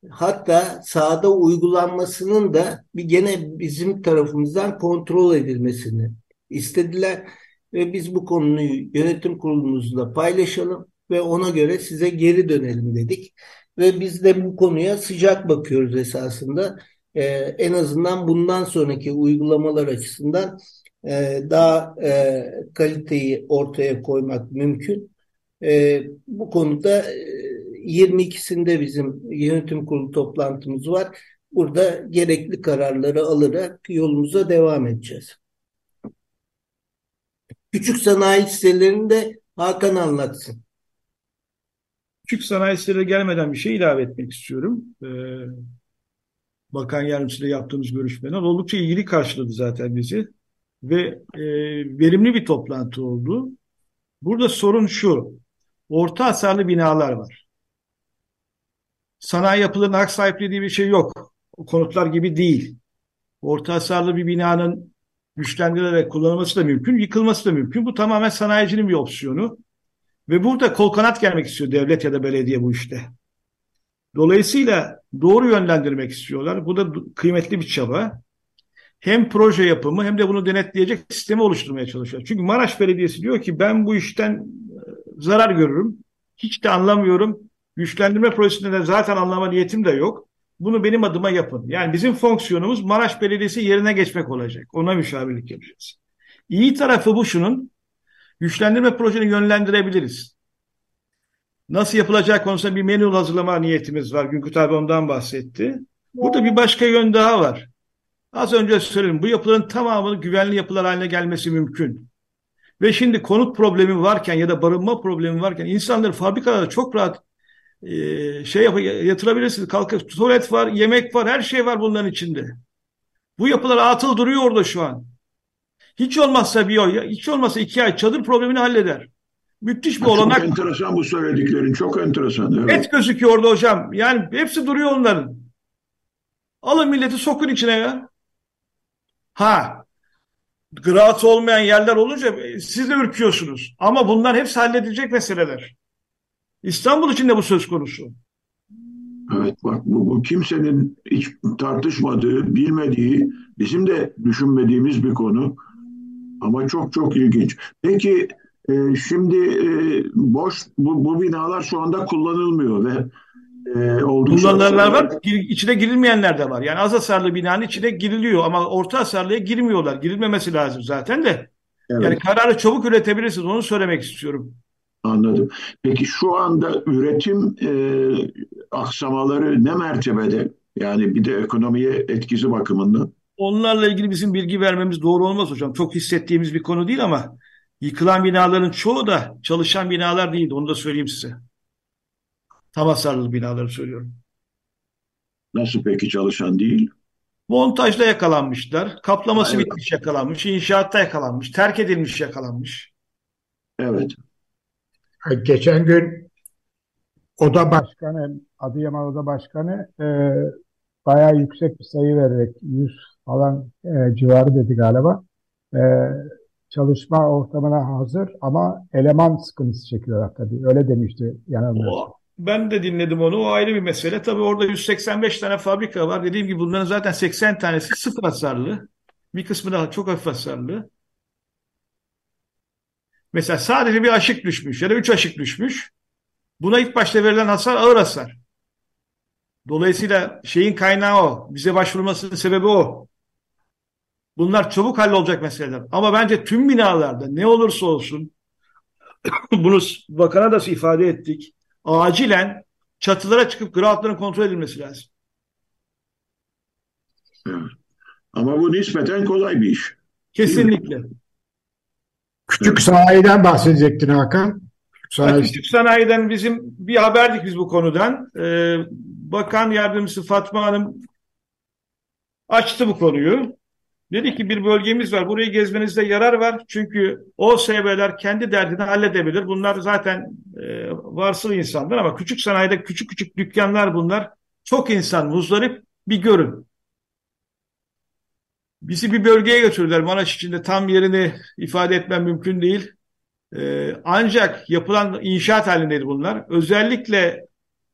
hatta sahada uygulanmasının da bir gene bizim tarafımızdan kontrol edilmesini istediler. Ve biz bu konuyu yönetim kurulumuzla paylaşalım ve ona göre size geri dönelim dedik ve biz de bu konuya sıcak bakıyoruz esasında. Ee, en azından bundan sonraki uygulamalar açısından e, daha e, kaliteyi ortaya koymak mümkün. E, bu konuda e, 22'sinde bizim yönetim kurulu toplantımız var. Burada gerekli kararları alarak yolumuza devam edeceğiz. Küçük sanayi sitelerini de Hakan anlatsın. Küçük sanayi siteleri gelmeden bir şey ilave etmek istiyorum. Ee, Bakan Yardımcısıyla yaptığımız görüşmeler oldukça ilgili karşıladı zaten bizi ve e, verimli bir toplantı oldu. Burada sorun şu, orta hasarlı binalar var. Sanayi yapılarının hak sahipliği diye bir şey yok. O konutlar gibi değil. Orta hasarlı bir binanın güçlendirilerek kullanılması da mümkün, yıkılması da mümkün. Bu tamamen sanayicinin bir opsiyonu. Ve burada kol kanat gelmek istiyor devlet ya da belediye bu işte. Dolayısıyla doğru yönlendirmek istiyorlar. Bu da kıymetli bir çaba. Hem proje yapımı hem de bunu denetleyecek sistemi oluşturmaya çalışıyor. Çünkü Maraş Belediyesi diyor ki ben bu işten e, zarar görürüm. Hiç de anlamıyorum. Güçlendirme projesinde de zaten anlama niyetim de yok. Bunu benim adıma yapın. Yani bizim fonksiyonumuz Maraş Belediyesi yerine geçmek olacak. Ona müşavirlik yapacağız. İyi tarafı bu şunun. Güçlendirme projeni yönlendirebiliriz. Nasıl yapılacağı konusunda bir menü hazırlama niyetimiz var. Günkut abi ondan bahsetti. Burada bir başka yön daha var. Az önce söyledim. Bu yapıların tamamının güvenli yapılar haline gelmesi mümkün. Ve şimdi konut problemi varken ya da barınma problemi varken insanları fabrikalarda çok rahat e, şey yap yatırabilirsiniz. Kalkıp tuvalet var, yemek var, her şey var bunların içinde. Bu yapılar atıl duruyor orada şu an. Hiç olmazsa bir ay, hiç olmazsa iki ay çadır problemini halleder. Müthiş bir olanak. Çok enteresan bu söylediklerin. Çok enteresan. Evet. Et gözüküyor orada hocam. Yani hepsi duruyor onların. Alın milleti sokun içine ya. Ha. Grat olmayan yerler olunca siz de ürküyorsunuz. Ama bunlar hepsi halledilecek meseleler. İstanbul için de bu söz konusu. Evet bak bu, bu kimsenin hiç tartışmadığı, bilmediği, bizim de düşünmediğimiz bir konu. Ama çok çok ilginç. Peki e, şimdi e, boş bu, bu binalar şu anda kullanılmıyor ve e, Kullanılanlar var, gir, içine girilmeyenler de var. Yani az hasarlı binanın içine giriliyor ama orta hasarlıya girmiyorlar. Girilmemesi lazım zaten de. Evet. Yani kararı çabuk üretebilirsiniz. Onu söylemek istiyorum. Anladım. Peki şu anda üretim e, aksamaları ne mertebede? Yani bir de ekonomiye etkisi bakımından. Onlarla ilgili bizim bilgi vermemiz doğru olmaz hocam. Çok hissettiğimiz bir konu değil ama yıkılan binaların çoğu da çalışan binalar değildi. Onu da söyleyeyim size. Tam hasarlı binaları söylüyorum. Nasıl peki çalışan değil? Montajda yakalanmışlar. Kaplaması Hayır. bitmiş yakalanmış. inşaatta yakalanmış. Terk edilmiş yakalanmış. Evet. Geçen gün Oda Başkanı, Adıyaman Oda Başkanı e, bayağı yüksek bir sayı vererek 100 falan e, civarı dedi galiba. E, çalışma ortamına hazır ama eleman sıkıntısı çekiyorlar tabii. Öyle demişti yanılmıyorsam. Ben de dinledim onu. O ayrı bir mesele. Tabii orada 185 tane fabrika var. Dediğim gibi bunların zaten 80 tanesi sıfır hasarlı. Bir kısmı da çok hafif hasarlı. Mesela sadece bir aşık düşmüş ya da üç aşık düşmüş. Buna ilk başta verilen hasar ağır hasar. Dolayısıyla şeyin kaynağı o. Bize başvurmasının sebebi o. Bunlar çabuk hallolacak meseleler. Ama bence tüm binalarda ne olursa olsun bunu bakana da ifade ettik. Acilen çatılara çıkıp groutların kontrol edilmesi lazım. Ama bu nispeten kolay bir iş. Kesinlikle. Küçük sanayiden bahsedecektin Hakan. Küçük, sanayi... küçük sanayiden bizim bir haberdik biz bu konudan. Ee, Bakan Yardımcısı Fatma Hanım açtı bu konuyu. Dedi ki bir bölgemiz var. Burayı gezmenizde yarar var. Çünkü o SB'ler kendi derdini halledebilir. Bunlar zaten e, varsıl insanlar ama küçük sanayide küçük küçük dükkanlar bunlar. Çok insan muzdarip bir görün. Bizi bir bölgeye götürdüler. Maraş içinde tam yerini ifade etmem mümkün değil. Ee, ancak yapılan inşaat halindeydi bunlar. Özellikle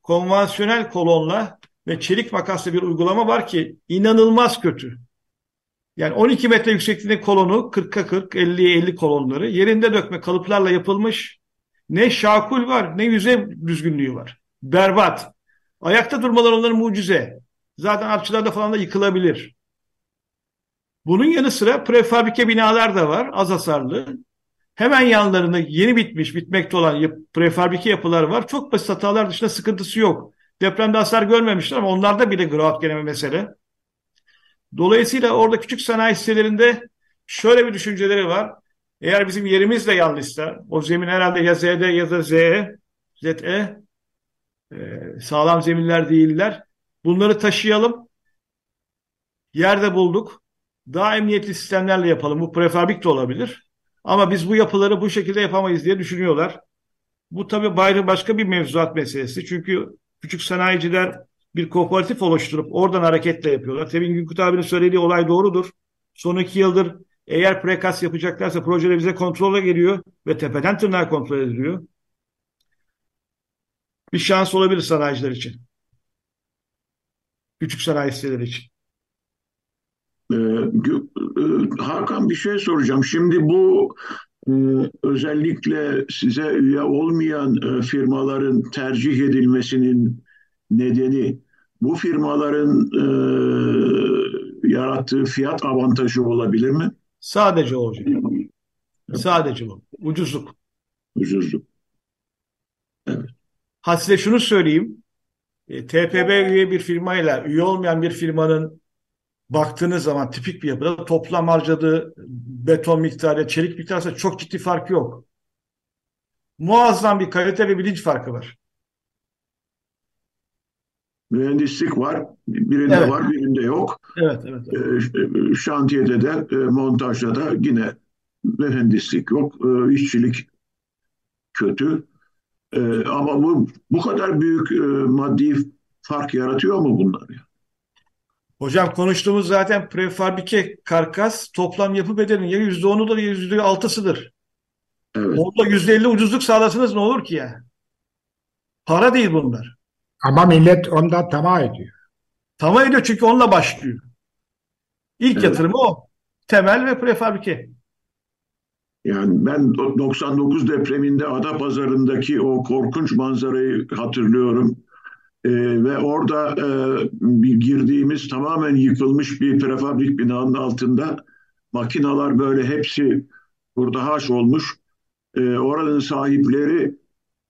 konvansiyonel kolonla ve çelik makaslı bir uygulama var ki inanılmaz kötü. Yani 12 metre yüksekliğinde kolonu 40'a 40, 50'ye 50 kolonları yerinde dökme kalıplarla yapılmış. Ne şakul var ne yüzey düzgünlüğü var. Berbat. Ayakta durmalar onların mucize. Zaten artçılarda falan da yıkılabilir. Bunun yanı sıra prefabrike binalar da var az hasarlı. Hemen yanlarında yeni bitmiş, bitmekte olan prefabrike yapılar var. Çok basit hatalar dışında sıkıntısı yok. Depremde hasar görmemişler ama onlarda bile grout geneme mesele. Dolayısıyla orada küçük sanayi sitelerinde şöyle bir düşünceleri var. Eğer bizim yerimiz de yanlışsa, o zemin herhalde ya Z'de ya da Z'e, ZE, e, sağlam zeminler değiller. Bunları taşıyalım. Yerde bulduk. Daha emniyetli sistemlerle yapalım. Bu prefabrik de olabilir. Ama biz bu yapıları bu şekilde yapamayız diye düşünüyorlar. Bu tabii başka bir mevzuat meselesi. Çünkü küçük sanayiciler bir kooperatif oluşturup oradan hareketle yapıyorlar. Tabii Günkut abinin söylediği olay doğrudur. Son iki yıldır Eğer prekast yapacaklarsa projeler bize kontrole geliyor ve tepeden tırnağa kontrol ediliyor. Bir şans olabilir sanayiciler için. Küçük sanayi siteleri için. Ee, e, Hakan bir şey soracağım. Şimdi bu e, özellikle size üye olmayan e, firmaların tercih edilmesinin nedeni bu firmaların yarattığı fiyat avantajı olabilir mi? Sadece olacak. Sadece bu. Ucuzluk. Ucuzluk. Evet. Ha size şunu söyleyeyim. E, TPB üye bir firmayla üye olmayan bir firmanın baktığınız zaman tipik bir yapıda toplam harcadığı beton miktarı, çelik miktarı çok ciddi fark yok. Muazzam bir kalite ve bilinç farkı var. Mühendislik var, birinde evet. var, birinde yok. Evet, evet. evet. E, şantiyede de, e, montajda da yine mühendislik yok, e, işçilik kötü. Ama bu bu kadar büyük maddi fark yaratıyor mu bunlar? Hocam konuştuğumuz zaten prefabike karkas toplam yapı bedelinin ya yüzde onudur ya yüzde altısıdır. Evet. Orada yüzde elli ucuzluk sağlasanız ne olur ki ya? Para değil bunlar. Ama millet ondan tamah ediyor. Tamah ediyor çünkü onunla başlıyor. İlk evet. yatırımı o. Temel ve prefabike. Yani ben 99 depreminde Ada Pazarındaki o korkunç manzarayı hatırlıyorum. Ee, ve orada e, bir girdiğimiz tamamen yıkılmış bir prefabrik binanın altında makinalar böyle hepsi burada haş olmuş. Ee, oranın sahipleri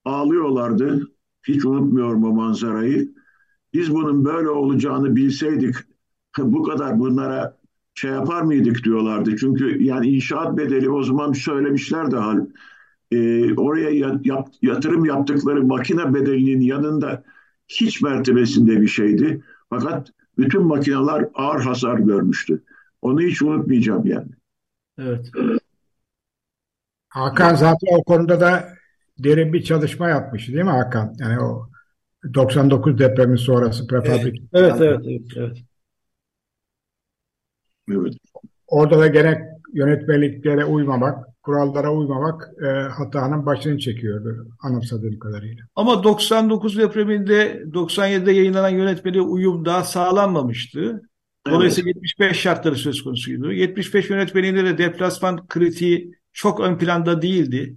ağlıyorlardı. Hiç unutmuyorum o manzarayı. Biz bunun böyle olacağını bilseydik bu kadar bunlara şey yapar mıydık diyorlardı. Çünkü yani inşaat bedeli o zaman söylemişler de hal. E, oraya yat, yatırım yaptıkları makine bedelinin yanında hiç mertebesinde bir şeydi. Fakat bütün makineler ağır hasar görmüştü. Onu hiç unutmayacağım yani. Evet. Hakan zaten o konuda da derin bir çalışma yapmış değil mi Hakan? Yani o 99 depremi sonrası prefabrik. Evet, evet, evet, evet. Evet. Orada da gene yönetmeliklere uymamak, kurallara uymamak e, hatanın başını çekiyordu anımsadığım kadarıyla. Ama 99 depreminde 97'de yayınlanan yönetmeliğe uyum daha sağlanmamıştı. Dolayısıyla evet. 75 şartları söz konusuydu. 75 yönetmeliğinde de deplasman kritiği çok ön planda değildi.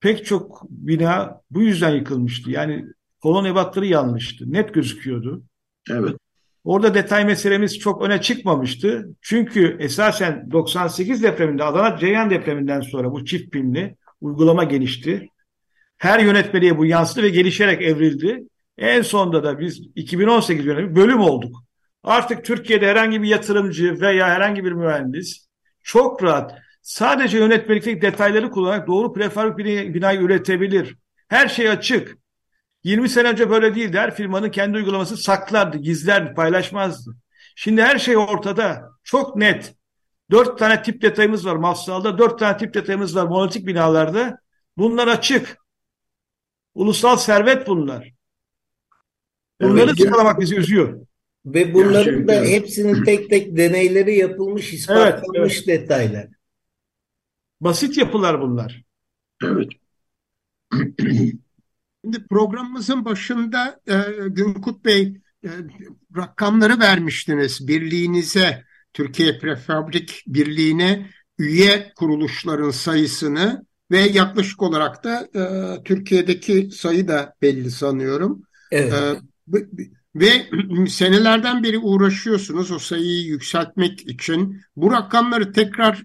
Pek çok bina bu yüzden yıkılmıştı. Yani kolon ebatları yanlıştı. Net gözüküyordu. Evet. Orada detay meselemiz çok öne çıkmamıştı. Çünkü esasen 98 depreminde Adana Ceyhan depreminden sonra bu çift pimli uygulama gelişti. Her yönetmeliğe bu yansıdı ve gelişerek evrildi. En sonunda da biz 2018 yönetimi bölüm olduk. Artık Türkiye'de herhangi bir yatırımcı veya herhangi bir mühendis çok rahat sadece yönetmelikteki detayları kullanarak doğru prefabrik binayı üretebilir. Her şey açık. 20 sene önce böyle değildi. Her firmanın kendi uygulaması saklardı, gizlerdi, paylaşmazdı. Şimdi her şey ortada. Çok net. Dört tane tip detayımız var Mafsal'da. Dört tane tip detayımız var monolitik binalarda. Bunlar açık. Ulusal servet bunlar. Bunları evet, sağlamak bizi üzüyor. Ve bunların da hepsinin tek tek deneyleri yapılmış, ispatlanmış evet, evet. detaylar. Basit yapılar bunlar. Evet. Şimdi programımızın başında e, Günkut Bey e, rakamları vermiştiniz birliğinize, Türkiye Prefabrik Birliği'ne üye kuruluşların sayısını ve yaklaşık olarak da e, Türkiye'deki sayı da belli sanıyorum. Evet. E, ve senelerden beri uğraşıyorsunuz o sayıyı yükseltmek için. Bu rakamları tekrar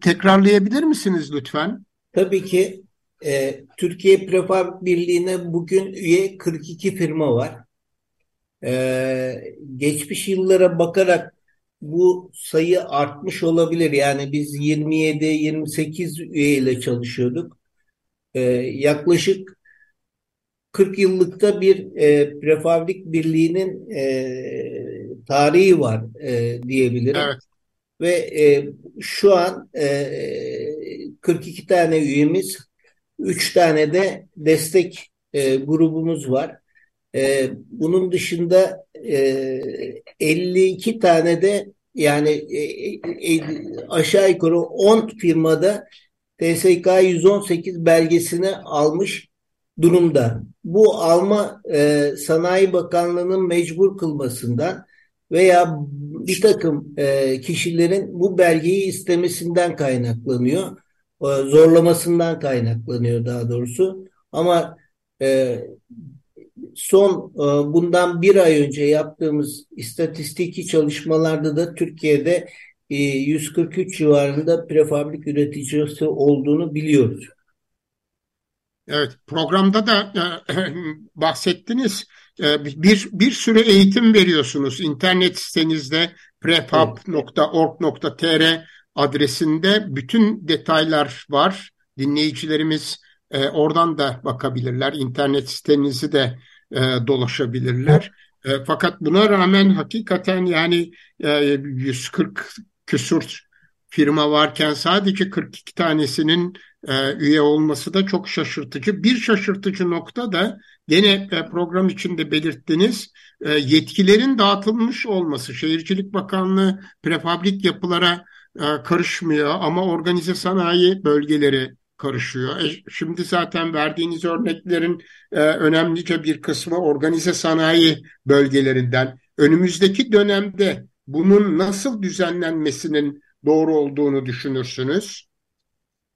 tekrarlayabilir misiniz lütfen? Tabii ki e, Türkiye Prefab Birliği'ne bugün üye 42 firma var. E, geçmiş yıllara bakarak bu sayı artmış olabilir. Yani biz 27-28 üyeyle çalışıyorduk. E, yaklaşık 40 yıllıkta bir e, prefabrik birliğinin e, tarihi var e, diyebilirim. Evet. Ve e, şu an e, 42 tane üyemiz Üç tane de destek e, grubumuz var. E, bunun dışında e, 52 tane de Yani e, e, aşağı yukarı 10 firmada TSK 118 belgesini almış durumda. Bu alma e, Sanayi Bakanlığı'nın mecbur kılmasından veya bir takım e, kişilerin bu belgeyi istemesinden kaynaklanıyor. E, zorlamasından kaynaklanıyor daha doğrusu. Ama e, son bundan bir ay önce yaptığımız istatistiki çalışmalarda da Türkiye'de 143 e, civarında prefabrik üreticisi olduğunu biliyoruz. Evet, programda da bahsettiniz. E, bir bir sürü eğitim veriyorsunuz. İnternet sitenizde prefab.org.tr adresinde bütün detaylar var. Dinleyicilerimiz e, oradan da bakabilirler. İnternet sitenizi de e, dolaşabilirler. E, fakat buna rağmen hakikaten yani e, 140 küsur firma varken sadece 42 tanesinin e, üye olması da çok şaşırtıcı. Bir şaşırtıcı nokta da gene e, program içinde belirttiniz e, yetkilerin dağıtılmış olması. Şehircilik Bakanlığı prefabrik yapılara e, karışmıyor ama organize sanayi bölgeleri karışıyor. E, şimdi zaten verdiğiniz örneklerin e, önemlice bir kısmı organize sanayi bölgelerinden. Önümüzdeki dönemde bunun nasıl düzenlenmesinin doğru olduğunu düşünürsünüz?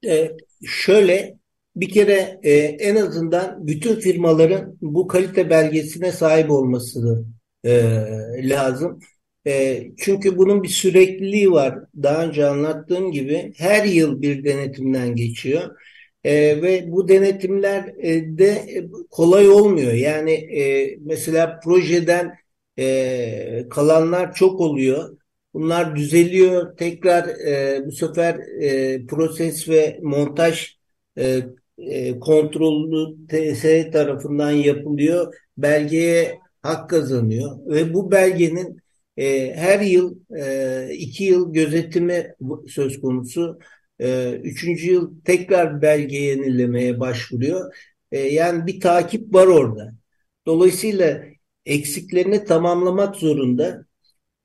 E, şöyle bir kere e, en azından bütün firmaların bu kalite belgesine sahip olması e, lazım. E, çünkü bunun bir sürekliliği var. Daha önce anlattığım gibi her yıl bir denetimden geçiyor. E, ve bu denetimler e, de kolay olmuyor. Yani e, mesela projeden e, kalanlar çok oluyor. Bunlar düzeliyor. Tekrar e, bu sefer e, proses ve montaj e, e, kontrollü TS tarafından yapılıyor. Belgeye hak kazanıyor ve bu belgenin e, her yıl e, iki yıl gözetimi söz konusu. E, üçüncü yıl tekrar belge yenilemeye başvuruyor. E, yani bir takip var orada. Dolayısıyla eksiklerini tamamlamak zorunda.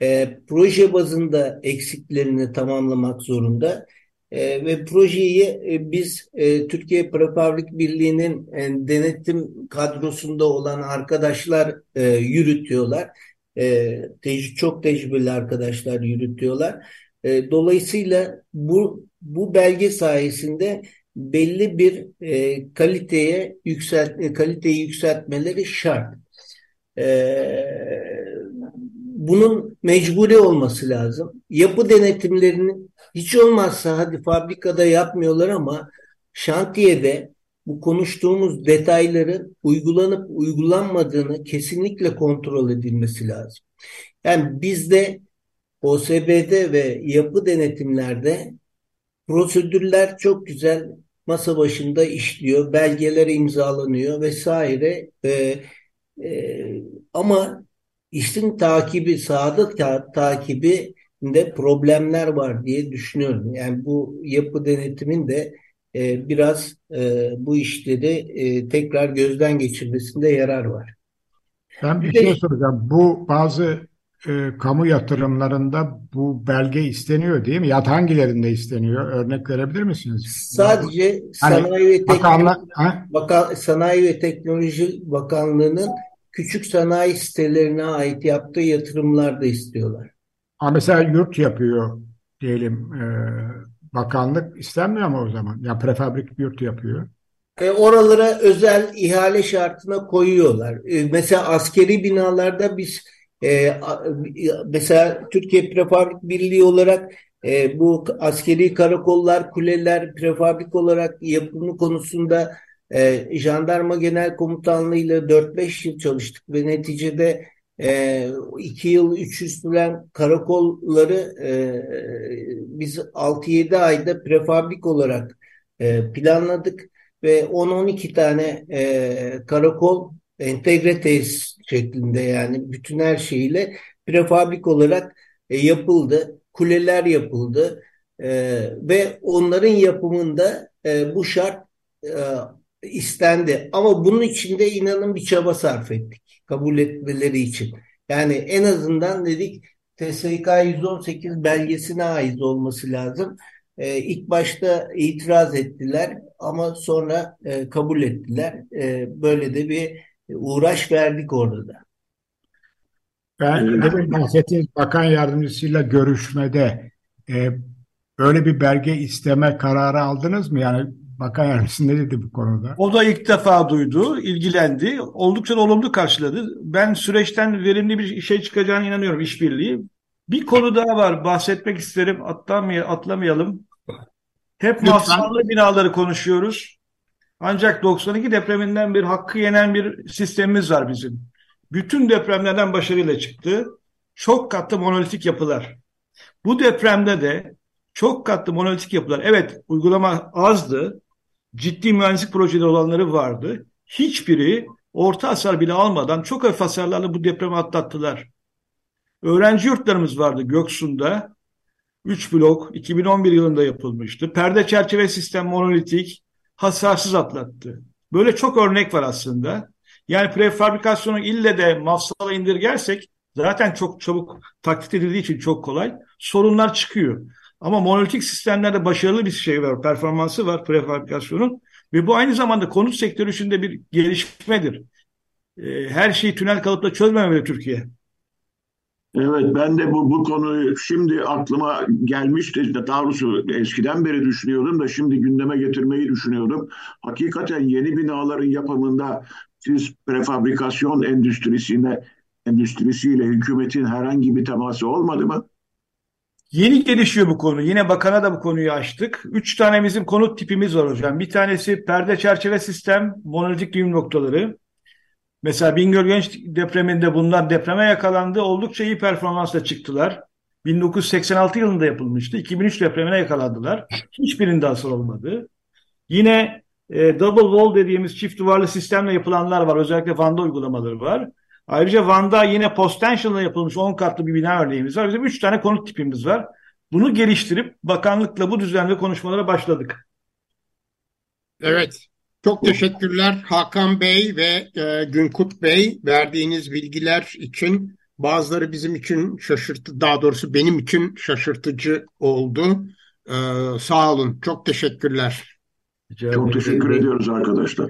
E, proje bazında eksiklerini tamamlamak zorunda. E, ve projeyi e, biz e, Türkiye Prefabrik Birliği'nin e, denetim kadrosunda olan arkadaşlar e, yürütüyorlar e, tec çok tecrübeli arkadaşlar yürütüyorlar. E, dolayısıyla bu bu belge sayesinde belli bir e, kaliteye yükselt e, kaliteyi yükseltmeleri şart. E, bunun mecburi olması lazım. Yapı denetimlerinin hiç olmazsa hadi fabrikada yapmıyorlar ama şantiyede bu konuştuğumuz detayların uygulanıp uygulanmadığını kesinlikle kontrol edilmesi lazım. Yani bizde OSB'de ve yapı denetimlerde prosedürler çok güzel masa başında işliyor, belgeler imzalanıyor vesaire. Ee, e, ama işin takibi, sadık ta takibi de problemler var diye düşünüyorum. Yani bu yapı denetimin de e, biraz e, bu işleri e, tekrar gözden geçirmesinde yarar var. Ben bir şey soracağım. Bu bazı e, kamu yatırımlarında bu belge isteniyor değil mi? Ya hangilerinde isteniyor? Örnek verebilir misiniz? Sadece hani, Sanayi ve Teknoloji Bakan, Sanayi ve Teknoloji Bakanlığı'nın küçük sanayi sitelerine ait yaptığı yatırımlar da istiyorlar. Ha mesela yurt yapıyor diyelim e, Bakanlık istenmiyor mu o zaman? Ya prefabrik yurt yapıyor. E, oralara özel ihale şartına koyuyorlar. E, mesela askeri binalarda biz e, mesela Türkiye Prefabrik Birliği olarak e, bu askeri karakollar, kuleler prefabrik olarak yapımı konusunda e, Jandarma Genel Komutanlığı ile 4-5 yıl çalıştık ve neticede e, yıl, üç yıl süren karakolları e, biz 6-7 ayda prefabrik olarak e, planladık ve 10-12 tane e, karakol entegre tesis şeklinde yani bütün her şeyiyle prefabrik olarak e, yapıldı. Kuleler yapıldı e, ve onların yapımında e, bu şart e, istendi. Ama bunun için de inanın bir çaba sarf ettik kabul etmeleri için. Yani en azından dedik TSK 118 belgesine ait olması lazım. E, ilk başta itiraz ettiler ama sonra e, kabul ettiler. E, böyle de bir uğraş verdik orada da. Ben demin bahsettiğiniz bakan yardımcısıyla görüşmede e, böyle bir belge isteme kararı aldınız mı? Yani bakan yardımcısı ne dedi bu konuda? O da ilk defa duydu, ilgilendi. Oldukça da olumlu karşıladı. Ben süreçten verimli bir şey çıkacağına inanıyorum, işbirliği. Bir konu daha var, bahsetmek isterim, atlamay atlamayalım. Hep mafsalı binaları konuşuyoruz. Ancak 92 depreminden bir hakkı yenen bir sistemimiz var bizim. Bütün depremlerden başarıyla çıktı. Çok katlı monolitik yapılar. Bu depremde de çok katlı monolitik yapılar. Evet uygulama azdı. Ciddi mühendislik projeleri olanları vardı. Hiçbiri orta hasar bile almadan çok hafif hasarlarla bu depremi atlattılar. Öğrenci yurtlarımız vardı Göksu'nda. 3 blok 2011 yılında yapılmıştı. Perde çerçeve sistem monolitik hasarsız atlattı. Böyle çok örnek var aslında. Yani prefabrikasyonu ille de mafsala indirgersek zaten çok çabuk taklit edildiği için çok kolay sorunlar çıkıyor. Ama monolitik sistemlerde başarılı bir şey var, performansı var prefabrikasyonun ve bu aynı zamanda konut sektörü içinde bir gelişmedir. Ee, her şeyi tünel kalıpla çözmemeli Türkiye. Evet ben de bu, bu konuyu şimdi aklıma gelmişti. Daha doğrusu eskiden beri düşünüyordum da şimdi gündeme getirmeyi düşünüyordum. Hakikaten yeni binaların yapımında siz prefabrikasyon endüstrisine endüstrisiyle hükümetin herhangi bir teması olmadı mı? Yeni gelişiyor bu konu. Yine bakana da bu konuyu açtık. Üç tane bizim konut tipimiz var hocam. Bir tanesi perde çerçeve sistem, monolitik düğüm noktaları. Mesela Bingöl Genç depreminde bunlar depreme yakalandı. Oldukça iyi performansla çıktılar. 1986 yılında yapılmıştı. 2003 depremine yakalandılar. Hiçbirinde hasar olmadı. Yine e, double wall dediğimiz çift duvarlı sistemle yapılanlar var. Özellikle Van'da uygulamaları var. Ayrıca Van'da yine post-tension'la yapılmış 10 katlı bir bina örneğimiz var. Bizim 3 tane konut tipimiz var. Bunu geliştirip bakanlıkla bu düzenli konuşmalara başladık. Evet. Çok teşekkürler Hakan Bey ve e, Günkut Bey verdiğiniz bilgiler için. Bazıları bizim için şaşırtı, daha doğrusu benim için şaşırtıcı oldu. E, sağ olun. Çok teşekkürler. Çok teşekkür ediyoruz arkadaşlar.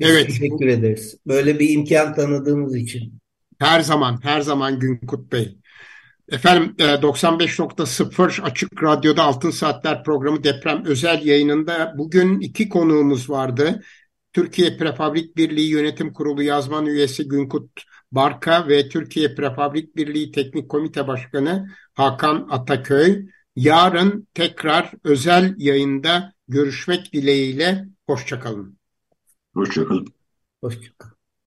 Evet. teşekkür ederiz. Böyle bir imkan tanıdığımız için. Her zaman, her zaman Günkut Bey. Efendim e, 95.0 Açık Radyo'da Altın Saatler programı deprem özel yayınında bugün iki konuğumuz vardı. Türkiye Prefabrik Birliği Yönetim Kurulu yazman üyesi Günkut Barka ve Türkiye Prefabrik Birliği Teknik Komite Başkanı Hakan Ataköy. Yarın tekrar özel yayında görüşmek dileğiyle. Hoşçakalın. Hoşçakalın. Hoşçakalın.